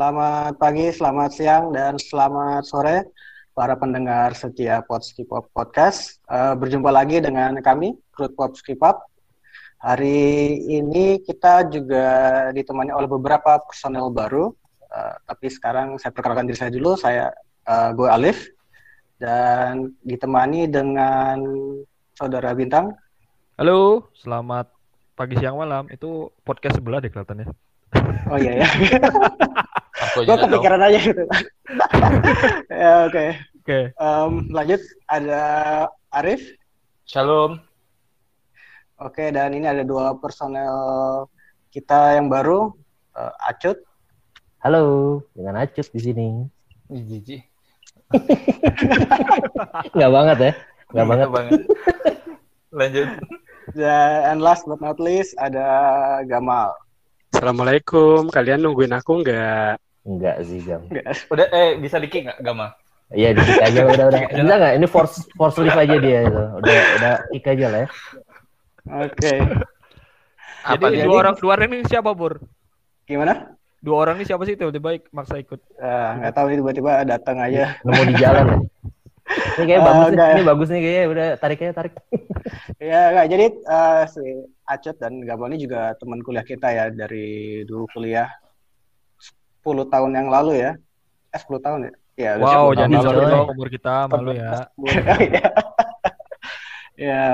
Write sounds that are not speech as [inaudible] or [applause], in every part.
Selamat pagi, selamat siang, dan selamat sore para pendengar setia Podskipop Podcast. Uh, berjumpa lagi dengan kami, Krut Pop Skipop. Hari ini kita juga ditemani oleh beberapa personel baru. Uh, tapi sekarang saya perkenalkan diri saya dulu, saya uh, gue Alif. Dan ditemani dengan saudara Bintang. Halo, selamat pagi, siang, malam. Itu podcast sebelah deh kelihatannya. Oh iya ya. [laughs] Gue kepikiran aja gitu. [laughs] ya oke. Okay. Oke. Okay. Um, lanjut ada Arif. Shalom. Oke okay, dan ini ada dua personel kita yang baru, uh, Acut. Halo, dengan Acut di sini. Jiji. [laughs] Gak banget ya? Gak banget. banget. Lanjut. Dan last but not least ada Gamal. Assalamualaikum. Kalian nungguin aku nggak? Enggak sih, Gam. Udah, eh bisa di kick nggak, Gama? Iya, di kick aja udah udah. [laughs] Bisa nggak? Ini force force leave aja dia itu. Udah udah kick aja lah ya. Oke. Okay. Jadi jadi dua orang dua orang ini siapa, Bur? Gimana? Dua orang ini siapa sih tiba-tiba maksa ikut? Uh, nggak tahu ini tiba-tiba datang aja. Nemu di jalan ya. Ini kayak uh, [laughs] bagus nih. Ini bagus nih kayaknya udah tarik aja tarik. [laughs] ya enggak. Jadi uh, si Acet dan Gabon ini juga teman kuliah kita ya dari dulu kuliah 10 tahun yang lalu ya. Eh 10 tahun ya. Ya, wow, jadi dong umur kita malu ya. [laughs] ya.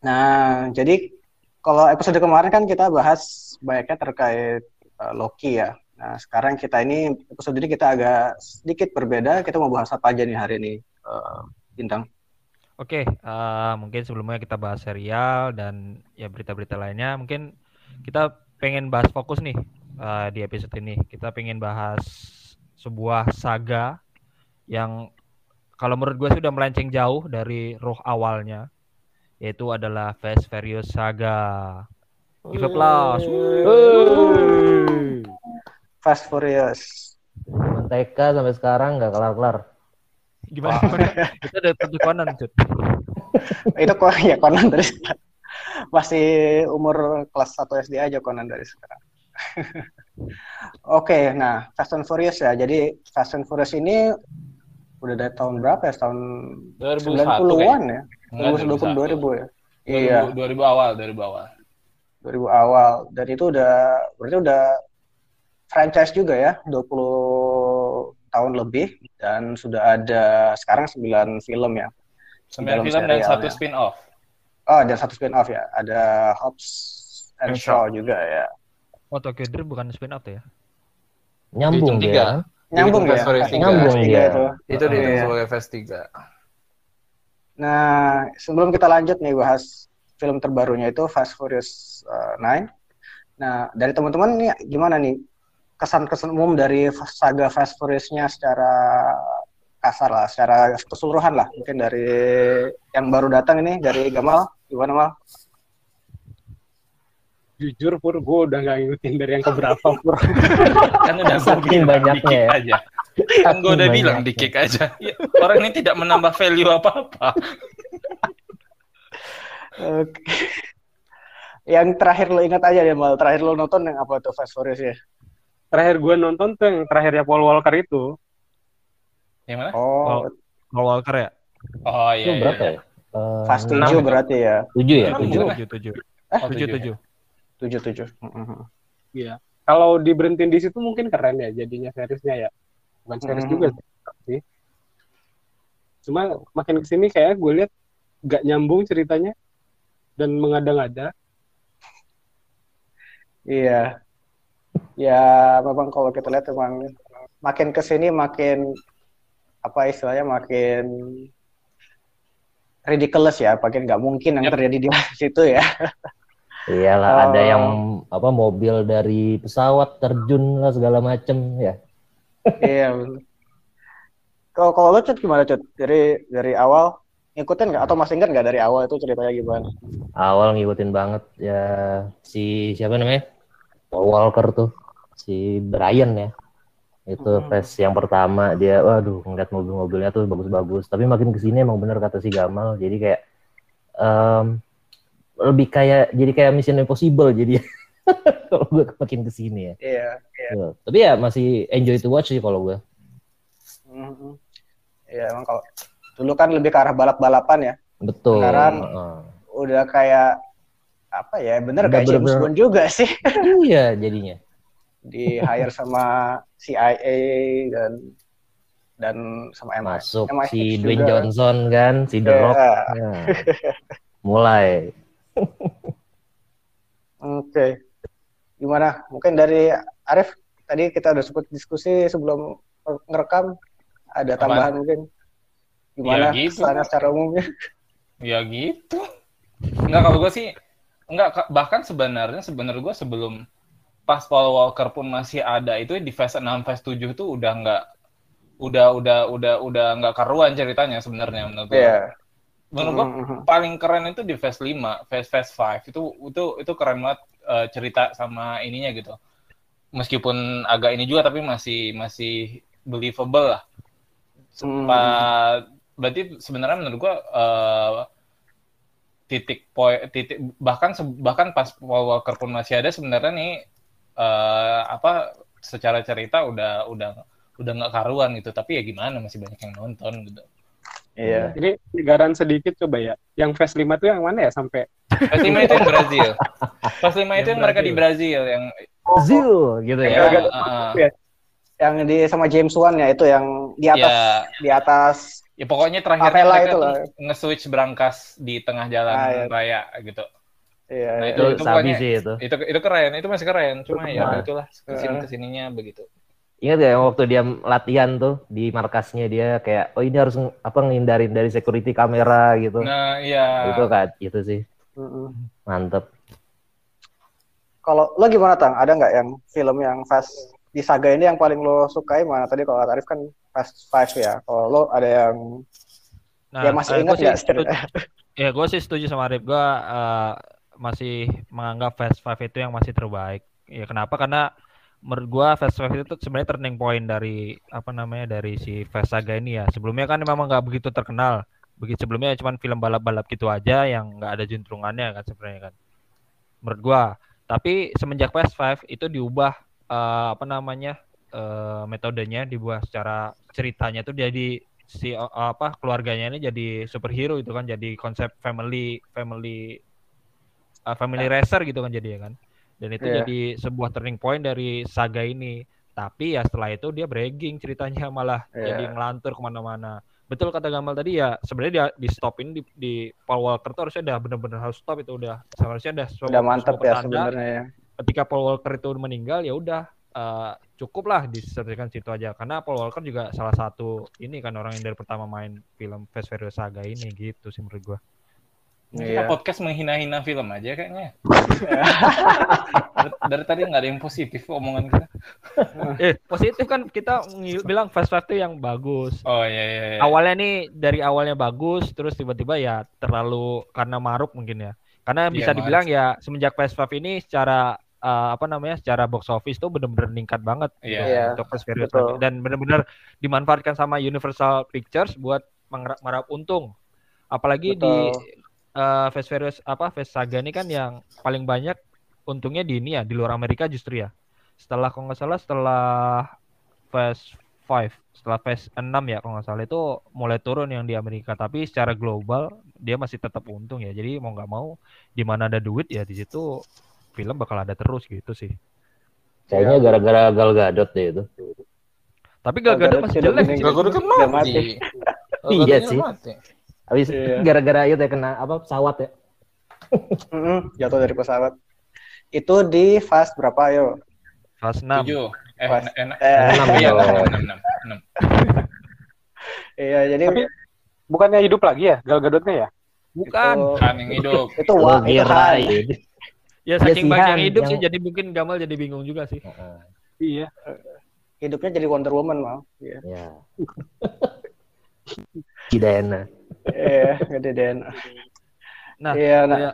Nah, jadi kalau episode kemarin kan kita bahas banyaknya terkait uh, Loki ya. Nah, sekarang kita ini episode ini kita agak sedikit berbeda. Kita mau bahas apa aja nih hari ini, uh, Bintang? Oke, uh, mungkin sebelumnya kita bahas serial dan ya berita-berita lainnya. Mungkin kita pengen bahas fokus nih uh, di episode ini. Kita pengen bahas sebuah saga yang kalau menurut gue sudah melenceng jauh dari roh awalnya, yaitu adalah Fast Furious Saga. Give applause. Fast Furious. Menteka sampai sekarang nggak kelar-kelar. Gimana? [laughs] itu ada tentu Conan, Cut. itu kok [laughs] ya Conan dari sekarang. Masih umur kelas 1 SD aja Conan dari sekarang. Oke, okay, nah Fast and Furious ya. Jadi Fast and Furious ini udah dari tahun berapa ya? Tahun 90-an ya? 2020 2000 ya? 2000, iya. 2000 awal, 2000 awal. 2000 awal. Dan itu udah berarti udah franchise juga ya, 20 tahun lebih dan sudah ada sekarang 9 film ya. 9 film dan satu spin off. Oh, dan satu spin off ya. Ada Hobbs and Shaw juga ya. Oh, Tokyo Drift bukan spin off ya? Nyambung ya. Nyambung ya. Nyambung ya. Itu, itu dihitung sebagai Fast 3. Nah, sebelum kita lanjut nih bahas film terbarunya itu Fast Furious uh, 9. Nah, dari teman-teman nih gimana nih kesan-kesan umum dari saga Fast Furious-nya secara kasar lah, secara keseluruhan lah. Mungkin dari yang baru datang ini, dari Gamal, gimana Mal? Jujur Pur, gue udah gak ngikutin dari yang keberapa [laughs] Pur. kan udah saking banyaknya ya. aja. Kan gue udah bilang di kick aja. Ya, orang ini tidak menambah value apa-apa. Oke. Yang terakhir lo ingat aja deh Mal, terakhir lo nonton yang apa tuh Fast Furious ya? terakhir gue nonton tuh yang terakhirnya Paul Walker itu. Yang mana? Oh, Paul Walker ya? Oh iya. Itu berapa iya. ya? Uh, Fast 7 berarti ya. 7 ya? 7 7 7. Eh, 7 7. 7 7. Iya. Kalau diberhentiin di situ mungkin keren ya jadinya seriesnya ya. Bukan series juga sih. Cuma makin ke sini kayak gue lihat gak nyambung ceritanya dan mengada-ngada. Iya, ya memang kalau kita lihat memang makin ke sini makin apa istilahnya makin ridiculous ya, makin nggak mungkin yang terjadi di situ ya. [laughs] Iyalah, uh, ada yang apa mobil dari pesawat terjun lah segala macem ya. iya. Kalau kalau lo cut gimana cut dari dari awal ngikutin nggak atau masih ingat nggak dari awal itu ceritanya gimana? Awal ngikutin banget ya si siapa namanya Paul Walker tuh si Brian ya itu hmm. yang pertama dia waduh ngeliat mobil-mobilnya tuh bagus-bagus tapi makin ke sini emang bener kata si Gamal jadi kayak um, lebih kayak jadi kayak Mission Impossible jadi [laughs] kalau gue makin ke sini ya. Iya. Tuh. Tapi ya masih enjoy to watch sih kalau gue. Mhm. Iya emang kalau dulu kan lebih ke arah balap-balapan ya. Betul. Sekarang- Heeh. Udah kayak apa ya? Bener Udah kayak James bener-bener- Bond juga sih. [laughs] iya jadinya. Di hire sama CIA dan dan sama MI. Masuk MI6 si juga. Dwayne Johnson kan, si The Iya. Rock. Ya. [laughs] Mulai. Oke. Gimana? Mungkin dari Arif tadi kita udah sempat diskusi sebelum ngerekam ada tambahan mungkin. Gimana Ya, gitu. secara umumnya? Ya gitu. Enggak kalau gue sih enggak bahkan sebenarnya sebenarnya gue sebelum pas Paul Walker pun masih ada itu di phase 6 phase 7 tuh udah enggak udah udah udah udah enggak karuan ceritanya sebenarnya menurut gue. Iya. Menurut gue Mhm. paling keren itu di phase 5, phase phase 5 itu itu itu keren banget eh, cerita sama ininya gitu. Meskipun agak ini juga tapi masih masih believable lah. Hmm. Pa- berarti sebenarnya menurut gua eh, titik poin titik bahkan bahkan pas Paul Walker pun masih ada sebenarnya nih eh, apa secara cerita udah udah udah nggak karuan gitu tapi ya gimana masih banyak yang nonton gitu. Iya. Ini garan sedikit coba ya. Yang phase 5 tuh yang mana ya sampai Pas lima itu yang [laughs] Brazil. Pas lima itu Yang yang mereka di Brazil yang Zil gitu ya. ya, agak- uh, Yang di sama James Wan ya itu yang di atas ya di atas ya pokoknya terakhir mereka itu nge-switch berangkas di tengah jalan Ah, iya. raya gitu. iya. Nah, iya. Itu, Itu sabi pokoknya- sih itu. Itu itu keren, itu masih keren. Cuma ya itulah ke sini Eh. ke sininya begitu. Ingat gak yang waktu dia latihan tuh di markasnya dia kayak oh ini harus apa ngindarin dari security kamera gitu. Nah, iya. Itu kan itu sih Mm-mm. mantep. Kalau lo gimana tang? Ada nggak yang film yang Fast di saga ini yang paling lo sukai mana? Tadi kalau Arif kan Fast Five ya. Kalau lo ada yang Nah, ya masih eh, ingat setuju- [laughs] Ya, gue sih setuju sama Arif. Gue eh, masih menganggap Fast Five itu yang masih terbaik. Ya kenapa? Karena menurut gue Fast Five itu sebenarnya turning point dari apa namanya dari si Fast Saga ini ya. Sebelumnya kan memang nggak begitu terkenal. Begitu sebelumnya cuma film balap-balap gitu aja yang nggak ada juntrungannya kan sebenarnya kan. Menurut gua. Tapi semenjak Fast Five itu diubah eh, apa namanya eh, metodenya dibuat secara ceritanya tuh jadi si eh, apa keluarganya ini jadi superhero itu kan jadi konsep family family eh, family racer gitu kan jadi ya kan dan itu Iya. jadi sebuah turning point dari saga ini tapi ya setelah itu dia bragging ceritanya [laughs] malah Iya. jadi ngelantur ke mana-mana betul kata Gamal tadi ya sebenarnya dia di stopin di, di Paul Walker tuh harusnya udah bener-bener harus stop itu udah seharusnya udah semua- udah mantep semua ya sebenarnya ya. ketika Paul Walker itu meninggal ya udah eh, cukup lah diselesaikan situ aja karena Paul Walker juga salah satu ini kan orang yang dari pertama main film Fast Furious Saga ini gitu sih menurut gua. Kita Iya. podcast menghina-hina film aja kayaknya. [laughs] dari, dari tadi nggak ada yang positif omongan kita. Eh positif kan kita bilang Fast Five itu yang bagus. Oh iya iya. iya. Awalnya nih dari awalnya bagus terus tiba-tiba ya terlalu karena maruk mungkin ya. Karena Iya, bisa dibilang ya semenjak Fast Five ini secara eh, apa namanya secara box office tuh bener-bener meningkat banget Iya. gitu, Iya, untuk betul. dan bener-bener dimanfaatkan sama Universal Pictures buat mengerap merap untung. Apalagi di Eh, Fast Furious apa Fast Saga ini kan yang paling banyak untungnya di ini ya di luar Amerika justru ya. Setelah kalau nggak salah setelah Fast 5, setelah Fast 6 ya kalau nggak salah itu mulai turun yang di Amerika tapi secara global dia masih tetap untung ya. Jadi mau nggak mau di mana ada duit ya di situ film bakal ada terus gitu sih. Kayaknya gara-gara Gal Gadot deh itu. Tapi Gal Gadot masih jelek meninggal. sih. Gal Gadot kan Udah mati. Iya sih. Habis Iya. [laughs] gara-gara itu ya kena apa pesawat ya. Mm-mm, jatuh dari pesawat. Itu di fast berapa yo? Fast 6. Tujuh. Eh, Pas. en- en- Eh, Enam iya, dong. enam, enam, enam, enam. [laughs] iya jadi Tapi bukannya hidup lagi ya Gal Gadotnya ya? Bukan. itu, Kan yang hidup. itu wah itu kan. itu. Ya Iya saking sih, banyak yang hidup yang- sih jadi mungkin Gamal jadi bingung juga sih. Heeh. Iya. hidupnya jadi Wonder Woman mau. Iya. Ya. Kidana. Iya, gede den. Nah, Iya, nah. ya,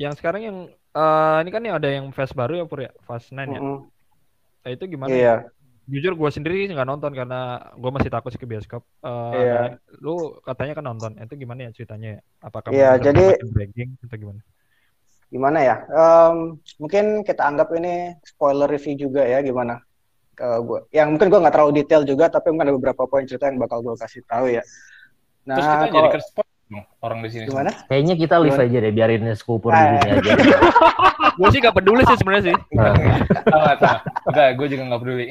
yang sekarang yang eh, ini kan yang ada yang Fast baru ya Pur ya, Fast 9 ya. Mm-mm. Nah, itu gimana? Iya. Jujur gue sendiri nggak nonton karena gue masih takut sih ke bioskop. Eh, Iya. Lu katanya kan nonton, itu gimana ya ceritanya ya? Apakah Iya, jadi- bragging atau gimana? gimana ya? Em, mungkin kita anggap ini spoiler review juga ya gimana? Ke gua, yang mungkin gua nggak terlalu detail juga, tapi mungkin ada beberapa poin cerita yang bakal gua kasih tahu ya. Nah, Terus kita kalau- jadi ke spot dong, orang di sini. gimana? Kayaknya kita live Gimana? aja deh, biarin Skupur di Ah. sini aja. [laughs] Gue sih gak peduli sih sebenarnya sih. Nah. Enggak, gue juga nggak peduli.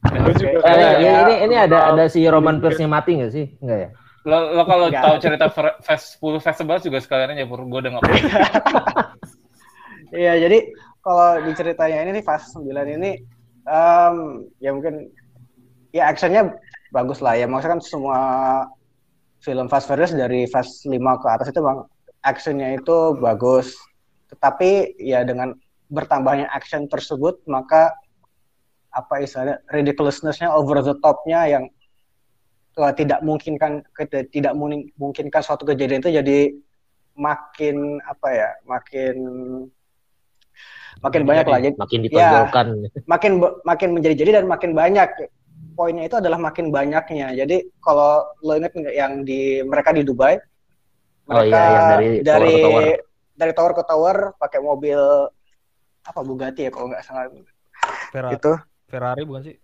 Gue juga Oke. Eh, Iya, ini, ya. ini ini ada ada si Roman Pierce mati nggak sih? Enggak ya? Lo, lo kalau tahu cerita fest 10 festival juga sekalian aja, Pur. Gue udah nggak peduli. [laughs] Iya, jadi kalau di ceritanya ini nih fase 9 ini em, ya mungkin ya actionnya bagus lah ya. Maksudnya kan semua film Fast Furious dari Fast 5 ke atas itu bang actionnya itu bagus. Tetapi ya dengan bertambahnya action tersebut maka apa istilahnya ridiculousness-nya over the top-nya yang eh, tidak mungkinkan tidak mungkinkan suatu kejadian itu jadi makin apa ya makin makin banyak lah jadi Makin ditonjolkan. makin be- makin menjadi-jadi dan makin banyak poinnya itu adalah makin banyaknya jadi kalau lo inget nggak yang di mereka di Dubai Oh iya, yang dari tower dari ke tower. dari tower ke tower pakai mobil apa Bugatti ya kalau nggak salah Ferrari, itu Ferrari bukan sih?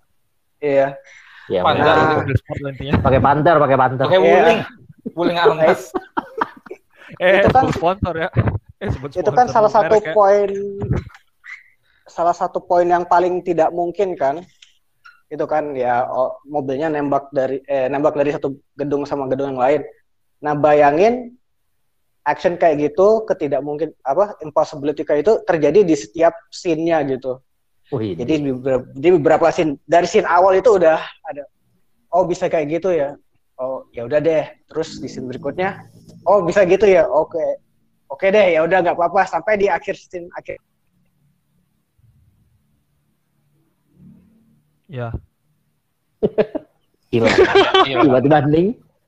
iya Ya, mereka Nah. Intinya. pakai panter, pakai panter. Oke, Iya. wuling. Wuling armas. Eh, Itu kan- sponsor ya. Eh, sebut itu kan sponsor salah satu ya. poin salah satu poin yang paling tidak mungkin kan itu kan ya oh, mobilnya nembak dari eh, nembak dari satu gedung sama gedung yang lain. Nah bayangin action kayak gitu ketidak mungkin apa impossibility kayak itu terjadi di setiap scene-nya gitu. Wih, jadi di beberapa, beberapa scene dari scene awal itu udah ada oh bisa kayak gitu ya. Oh ya udah deh. Terus di scene berikutnya oh bisa gitu ya. Oke oke deh ya udah nggak apa-apa. Sampai di akhir scene akhir Ya. gila. Tiba-tiba.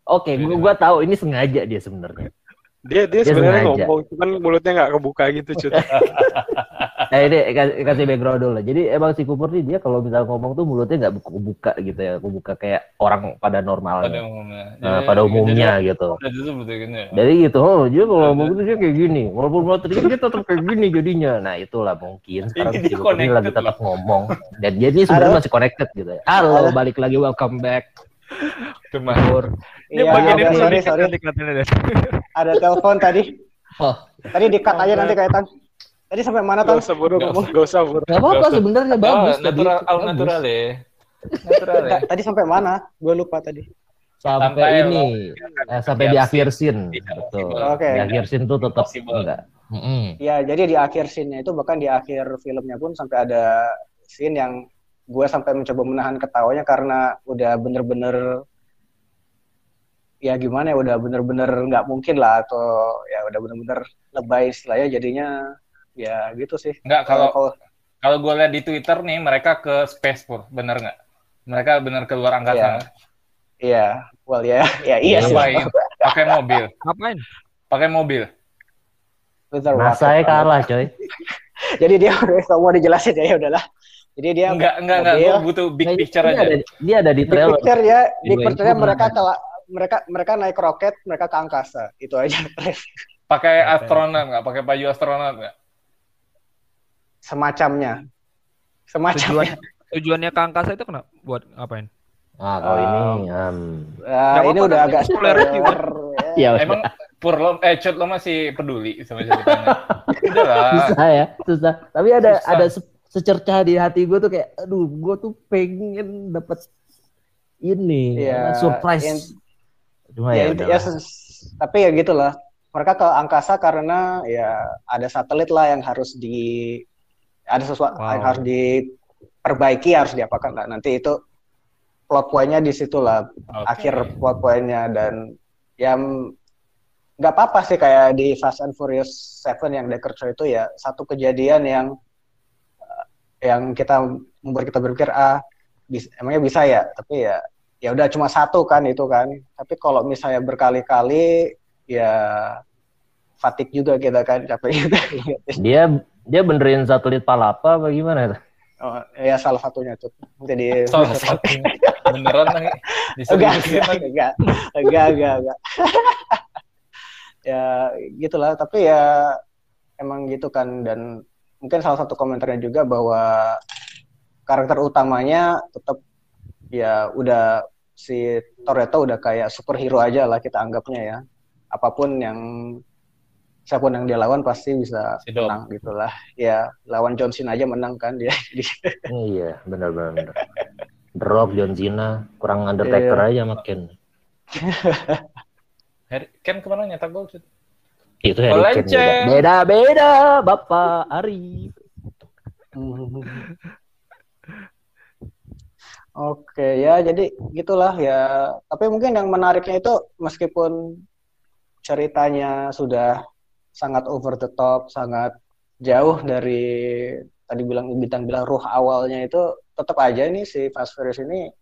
Oke, gua tahu ini sengaja dia sebenarnya. Dia dia Dia sebenarnya ngomong, cuman mulutnya nggak kebuka gitu, cut. Nah, [laughs] ini kasih, kasih background dulu. Jadi emang si Cooper nih dia kalau misalnya ngomong tuh mulutnya nggak buka gitu ya, buka kayak orang pada Pada normalnya. umumnya. Nah, Jadi- pada umumnya gitu. Jadi, jadi ya. Jadi gitu, oh dia kalau ngomong gitu dia kayak gini. Walaupun materinya dia tetap kayak gini jadinya. Nah itulah mungkin sekarang Ini si Cooper ini lagi tetap ngomong. Dan dia ini sebenarnya masih connected gitu ya. Halo, balik lagi welcome back. Cuma. Ini Iya, bagian itu sorry sorry nanti ada telepon tadi Oh, tadi di cut aja nanti kayak tadi sampai mana Tan Gak usah buru, gak usah buru. nggak apa-apa sebenarnya Oh, bagus. tadi. natural, al Bagus. natural ya. Natural ya. Tadi sampai mana gue lupa tadi Sampai, Sampai ini, eh, sampai di akhir scene. Iya, Betul. Oke. Di akhir scene tuh tetap enggak. Mm-mm. ya jadi di akhir scene-nya itu bahkan di akhir filmnya pun sampai ada scene yang gue sampai mencoba menahan ketawanya karena udah bener-bener ya gimana ya udah bener-bener nggak mungkin lah atau ya udah bener-bener lebay istilahnya jadinya ya gitu sih Enggak, kalau kalau kalau gue lihat di Twitter nih, mereka ke space pur, bener nggak? Mereka bener keluar angkasa. Iya. iya well ya [laughs] ya iya sih? Pakai mobil, Ngapain? pakai mobil. Masa ya waktu- kalah coy. [laughs] jadi dia [laughs] mau dijelasin ya ya udahlah jadi dia Enggak, enggak, enggak. Gue butuh big Kayaknya picture dia aja. Ada, dia ada di Big trailer. picture ya, Di big picture mereka ke mereka mereka naik roket, mereka ke angkasa. Itu aja. [laughs] Pakai astronot nggak? Pakai baju astronot nggak? Semacamnya. Semacamnya. tujuannya ke angkasa itu kenapa? Buat ngapain? Ah, kalau ini um, Ah, Nggak ini apa-apa, udah agak spoiler juga. ya. ya Emang pur lo, eh cut lo masih peduli sama ceritanya? Udah lah. [laughs] susah ya, susah. Tapi ada Susah. ada se- secercah di hati gue tuh kayak, aduh, gue tuh pengen dapat ini Iya, apa, surprise. in- Cuma ya, ya, ya, tapi ya gitulah. Mereka ke angkasa karena ya ada satelit lah yang harus di ada sesuatu Wow. yang harus diperbaiki, harus diapakan lah. Nanti itu plot point-nya di situ lah. Oke. akhir plot point-nya dan ya m- nggak apa-apa sih kayak di Fast and Furious 7 yang Decker Show itu ya satu kejadian yang eh, yang kita membuat kita berpikir ah bis- emangnya bisa ya tapi ya ya udah cuma satu kan itu kan tapi kalau misalnya berkali-kali ya fatik juga kita kan capek juga [laughs] Dia dia benerin satelit Palapa apa gimana? oh, ya salah satunya tuh jadi [laughs] Salah satunya. Beneran nih. [laughs] enggak enggak enggak, enggak. Ya gitulah tapi ya emang gitu kan dan mungkin salah satu komentarnya juga bahwa karakter utamanya tetap ya udah si Toretto udah kayak superhero aja lah kita anggapnya ya apa pun yang siapa pun yang dia lawan pasti bisa Si menang gitulah ya lawan John Cena aja menang kan dia [laughs] Iya, benar benar. benar. Rock, John Cena, kurang Undertaker Iya. aja makin. [laughs] Harry, Ken ke mana nyetak gol? Itu Harry Kane. Beda beda, Bapak Ari. [laughs] Oke ya jadi gitulah ya tapi mungkin yang menariknya itu meskipun ceritanya sudah sangat over the top sangat jauh dari tadi bilang bintang bilang ruh awalnya itu tetap aja nih si Fast Furious ini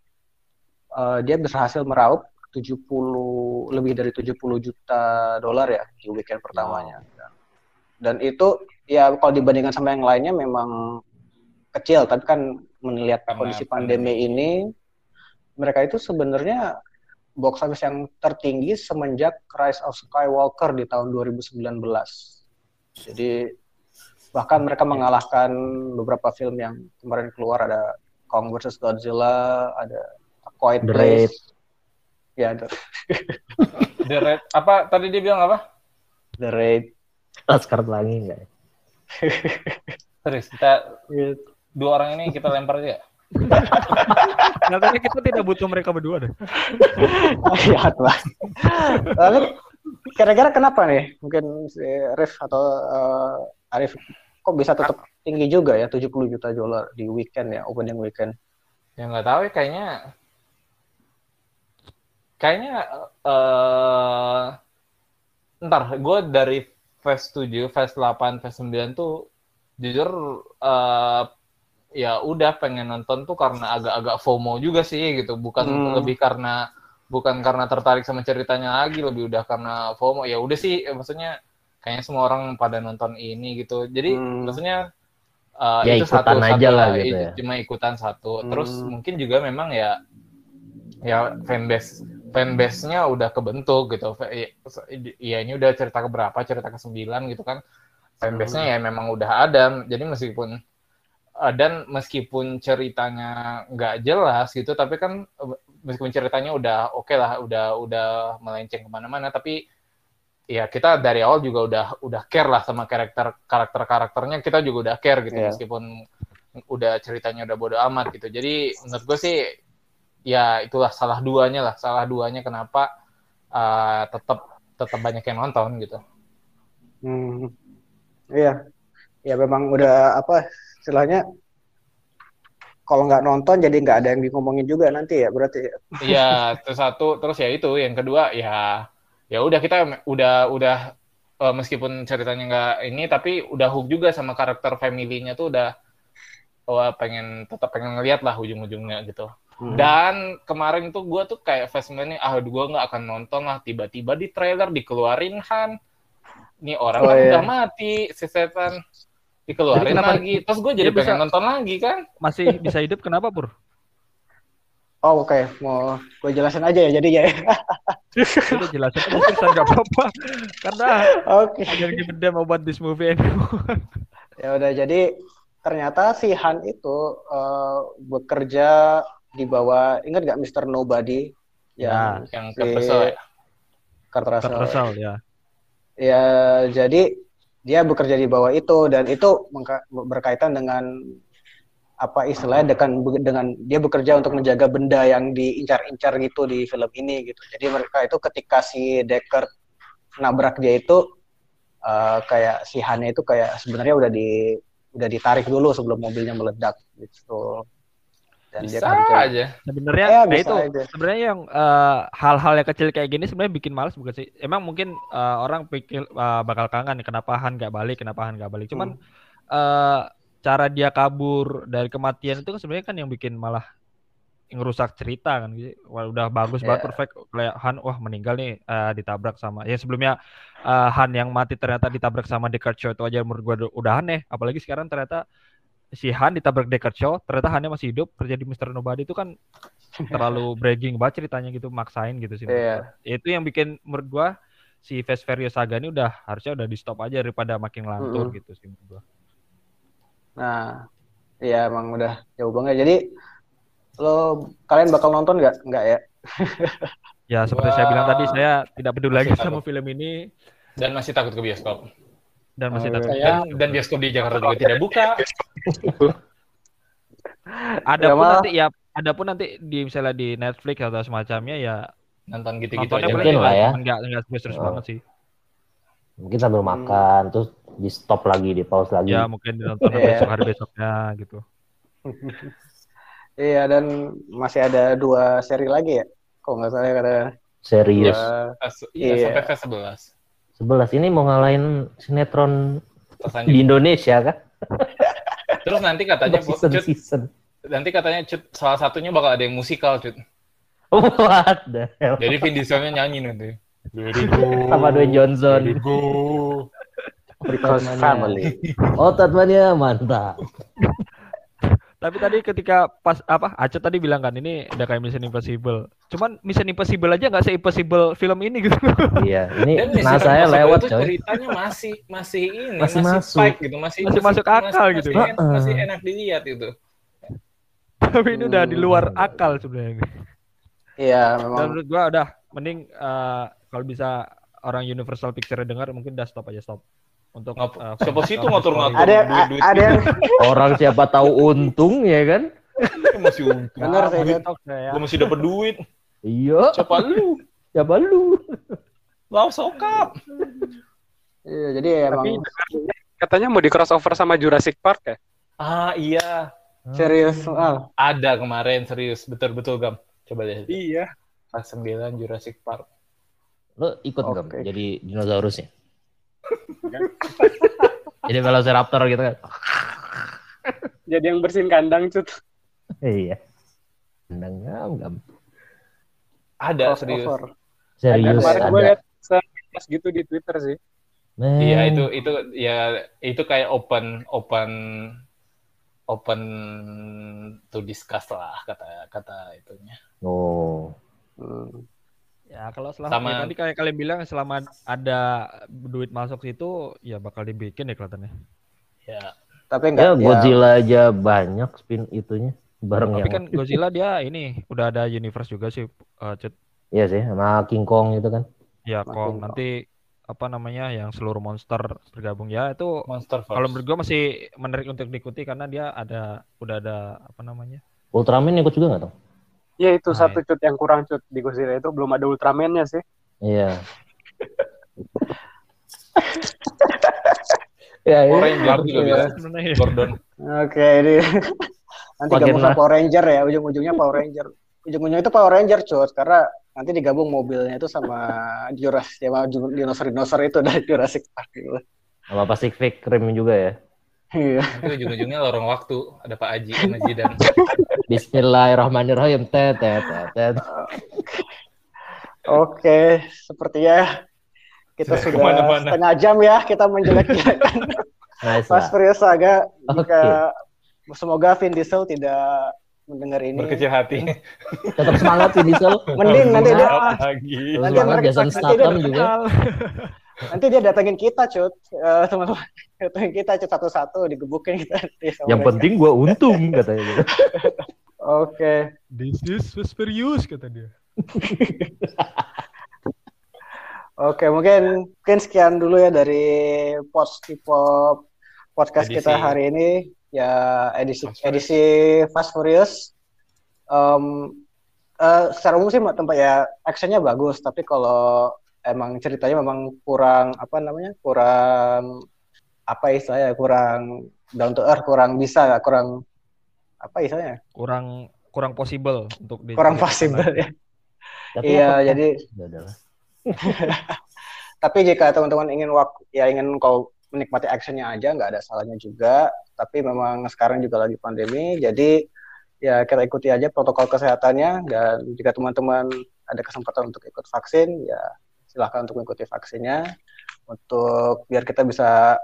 eh, dia berhasil meraup 70 lebih dari 70 juta dolar ya di weekend pertamanya. Dan itu ya kalau dibandingkan sama yang lainnya memang kecil. Tapi kan melihat kondisi pandemi. ini mereka itu sebenarnya box office yang tertinggi semenjak Rise of Skywalker di tahun 2019 jadi bahkan mereka mengalahkan beberapa film yang kemarin keluar. Ada Kong vs Godzilla ada A Quiet Place ya The, [laughs] The Red, apa tadi dia bilang apa? The Raid Laskar Pelangi enggak? [laughs] ya? Terus kita dua orang ini kita lempar aja. [laughs] Nyatanya kita tidak butuh mereka berdua deh. Jahat lah. Lalu kira-kira kenapa nih? Mungkin si Rif atau eh, Arif kok bisa tetap tinggi juga ya 70 juta dolar di weekend ya, opening weekend. Ya nggak tahu ya kayaknya kayaknya eh ntar gue dari phase 7, phase 8, phase 9 tuh jujur eh ya udah pengen nonton tuh karena agak-agak FOMO juga sih gitu, bukan Hmm. lebih karena bukan karena tertarik sama ceritanya lagi, lebih udah karena FOMO. Ya udah sih, maksudnya kayaknya semua orang pada nonton ini gitu. Jadi Hmm. maksudnya eh, Ya, itu ikutan satu aja satu lah gitu itu ya. cuma ikutan satu. Terus Hmm. mungkin juga memang ya ya fanbase fanbase-nya udah kebentuk gitu. Iya ini udah cerita ke berapa? Cerita ke sembilan gitu kan. Fanbase-nya ya memang udah ada. Jadi meskipun eh, dan meskipun ceritanya nggak jelas gitu, tapi kan eh, meskipun ceritanya udah oke lah, udah udah melenceng ke mana-mana, tapi ya kita dari awal juga udah udah care lah sama karakter karakter karakternya kita juga udah care gitu Iya. meskipun udah ceritanya udah bodo amat gitu jadi menurut gue sih ya itulah salah duanya lah salah duanya kenapa uh, tetap tetap banyak yang nonton gitu Hmm. Iya. Ya memang udah apa istilahnya kalau nggak nonton jadi nggak ada yang ngomongin juga nanti ya berarti. ya. Iya, [laughs] terus satu, terus ya itu, yang kedua ya ya udah kita udah udah eh, meskipun ceritanya nggak ini, tapi udah hook juga sama karakter family-nya tuh udah wah pengen tetap pengen ngeliat lah ujung-ujungnya gitu. Hmm. Dan kemarin tuh gue tuh kayak Fastman nih, ah gue nggak akan nonton lah. Tiba-tiba di trailer dikeluarin Han, nih orang Oh, kan iya. udah mati si setan dikeluarin Jadi kenapa lagi. Terus gue jadi dia bisa- pengen nonton lagi kan? Masih bisa hidup kenapa, Pur? Oh oke, mau gue jelasin aja ya jadinya ya. [laughs] Udah jelasin aja Tristan nggak apa-apa. Karena Oke. I don't give damn about this movie anymore. Ya udah jadi ternyata si Han itu eh, bekerja di bawah ingat nggak Mr. Nobody yang Yang si kesel ya. Kurt Russell. Kurt Russell, ya. Ya jadi dia bekerja di bawah itu dan itu berkaitan dengan apa istilahnya dengan dengan dia bekerja untuk menjaga benda yang diincar-incar gitu di film ini gitu. Jadi mereka itu ketika si Deckard nabrak dia itu eh, kayak si Han itu kayak sebenarnya udah di udah ditarik dulu sebelum mobilnya meledak gitu. Dan dia Bisa kerja. aja. Sebenarnya Ya, nah itu aja. sebenarnya yang eh, hal-hal yang kecil kayak gini sebenarnya bikin males bukan sih? Emang mungkin eh, orang pikir eh, bakal kangen kenapa Han nggak balik, kenapa Han nggak balik. Cuman eh, cara dia kabur dari kematian itu kan sebenarnya kan yang bikin malah ngerusak cerita kan gitu. Wah, udah bagus banget Iya. perfect kayak Han wah meninggal nih eh, ditabrak sama ya sebelumnya eh, Han yang mati ternyata ditabrak sama Deckard Shaw itu aja menurut gua udah aneh apalagi sekarang ternyata si Han ditabrak Deckard Shaw ternyata Han masih hidup kerja di Mr. Nobody itu kan [laughs] terlalu bragging banget ceritanya gitu maksain gitu sih Iya. gua. itu yang bikin menurut gua si Fast Furious Saga ini udah harusnya udah di stop aja daripada makin ngelantur Mm-mm. gitu sih menurut gua. Nah, iya emang udah jauh banget. Jadi lo kalian bakal nonton nggak? Nggak ya? [laughs] Ya seperti saya bilang tadi saya tidak peduli lagi Masih sama takut. film ini Dan masih takut ke bioskop. dan masih Oh, takut. iya. Dan, dan bioskop di Jakarta juga tidak buka. [laughs] Ada Ya, pun malah- nanti ya ada pun nanti di misalnya di Netflix atau semacamnya ya Nonton gitu-gitu aja. Mungkin lah ya. Enggak enggak serius-serius Oh. banget sih. Mungkin sambil Hmm. makan, terus di stop lagi, di pause lagi. Ya mungkin ditonton Iya. besok hari besoknya gitu. [laughs] Iya dan masih ada dua seri lagi ya? Kok nggak salah ya kata Serius. dua- Iya, Iya. sampai fase 11. 11 ini mau ngalahin sinetron di Indonesia kan? [laughs] Terus nanti katanya season Cut, season. nanti katanya Cut, salah satunya bakal ada yang musikal Cut. What the hell? Jadi Vin Dieselnya nyanyi nanti. Sama Dwayne Johnson. Because family. Oh, Tatmania mantap. Tapi tadi ketika pas apa Acet tadi bilang kan ini udah kayak Mission Impossible. Cuman Mission Impossible aja nggak se-impossible film ini gitu. Iya, ini Dan nah saya lewat itu coy. ceritanya masih masih ini Masih masih, masuk. spike gitu masih Masih masuk akal gitu. masih, en- Heeh. masih enak dilihat gitu Tapi ini udah di luar Hmm. akal sebenarnya. Iya Dan memang. menurut gua udah mending eh, kalau bisa orang Universal Picture dengar mungkin udah stop aja stop. Untuk Ngap- eh, siapa sih itu ngatur-ngatur? Ada duit-duit ada yang [laughs] Orang siapa tahu untung ya kan? masih untung benar sih. duit Jod. ya. gue masih dapat duit Iya, siapa lu siapa lu? Wow, sokap Iya jadi emang Tapi katanya mau di crossover sama Jurassic Park ya? ah iya serius. Ah, ada kemarin serius betul betul gam coba deh Iya. pas 9 Jurassic Park Lo ikut nggak Oke. jadi dinosaurusnya? [laughs] jadi velociraptor gitu kan? Jadi yang bersihin kandang cut. Iya. Gam, gam. ada serius. Ada Serius kemarin gue ada. liat sekilas gitu di Twitter sih. Iya itu itu ya itu kayak open open open to discuss lah kata kata itunya. Oh. Ya kalau selama Sama- ya, tadi kayak kalian bilang selama ada duit masuk situ ya bakal dibikin ya kelihatannya. Ya Tapi Ya enggak. Godzilla aja banyak spin itunya bareng Tapi yang kan Godzilla [laughs] dia ini udah ada universe juga sih eh, Cut. Iya sih sama King Kong itu kan. Ya Makin Kong kok. nanti apa namanya yang seluruh monster bergabung ya itu Monster kalau menurut gua masih menarik untuk diikuti karena dia ada udah ada apa namanya Ultraman ikut juga nggak tuh? Ya itu Ah, satu cut yang kurang cut di Godzilla itu belum ada Ultraman-nya sih. Iya. [laughs] ya, Power ya. Ranger juga bisa. sebenarnya Gordon. Oke ini [laughs] nanti Makin gabung sama. Power Ranger ya ujung-ujungnya Power Ranger. Ujung-ujungnya itu Power Ranger cut karena nanti digabung mobilnya itu sama Jurassic sama dinosaur-dinosaur itu dari Jurassic Park gitu. Sama Pacific Rim juga ya. Iya. Itu ujung-ujungnya lorong waktu ada Pak Aji sama Jidan. [laughs] Bismillahirrahmanirrahim. Tet, tet, tet, tet. Oke, sepertinya kita Sudah sudah ke mana-mana. setengah jam ya kita menjelek-jelekan Nice Fast. Furious Saga. Jika semoga Vin Diesel tidak mendengar ini. Berkecil hati. Tetap semangat Vin Diesel. Mending nanti dia lagi. Nanti semangat mereka- Jason nanti Statham dia- juga. Nanti dia datengin kita, cut. Eh, teman-teman, [laughs] datengin kita cut satu-satu digebukin kita. nanti sama Yang mereka. penting gua untung katanya gitu. [laughs] Oke. This is Vesperius kata dia. [laughs] Oke, mungkin mungkin sekian dulu ya dari Post Pop podcast Edisi. kita hari ini ya edisi Fast edisi Fast Furious. Em, eh, secara umum sih tempat ya actionnya bagus, tapi kalau emang ceritanya memang kurang apa namanya kurang apa istilahnya kurang down to earth, kurang bisa, kurang apa istilahnya Kurang kurang possible untuk di kurang possible ya. Tapi Iya, jadi Ya. [laughs] Tapi jika teman-teman ingin waktu ya ingin kau menikmati actionnya aja nggak ada salahnya juga. Tapi memang sekarang juga lagi pandemi, jadi ya kita ikuti aja protokol kesehatannya dan jika teman-teman ada kesempatan untuk ikut vaksin ya silahkan untuk mengikuti vaksinnya untuk biar kita bisa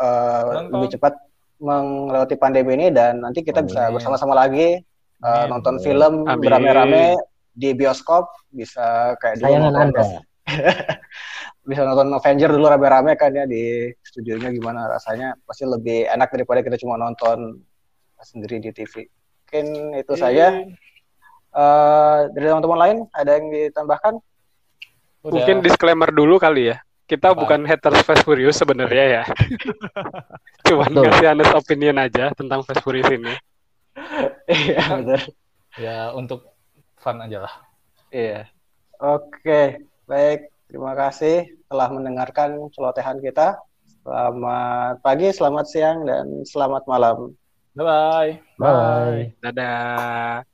Nonton. lebih cepat melewati pandemi ini dan nanti kita bisa Amin. bersama-sama lagi Amin. nonton film beramai-ramai di bioskop bisa kayak dulu Sayangan nonton Anda. [laughs] bisa nonton Avenger dulu rame-rame kan ya di studionya gimana rasanya pasti lebih enak daripada kita cuma nonton sendiri di TV. Mungkin itu saja. Eh, dari teman-teman lain ada yang ditambahkan? Udah. Mungkin disclaimer dulu kali ya. Kita Apa? bukan haters Fast Furious sebenarnya ya. [laughs] Cuman Betul. ngasih honest opinion aja tentang Fast Furious ini. [laughs] Iya, betul. ya untuk fun aja lah. Iya. Oke, baik. Terima kasih telah mendengarkan celotehan kita. Selamat pagi, selamat siang, dan selamat malam. Bye bye. Bye. Dadah.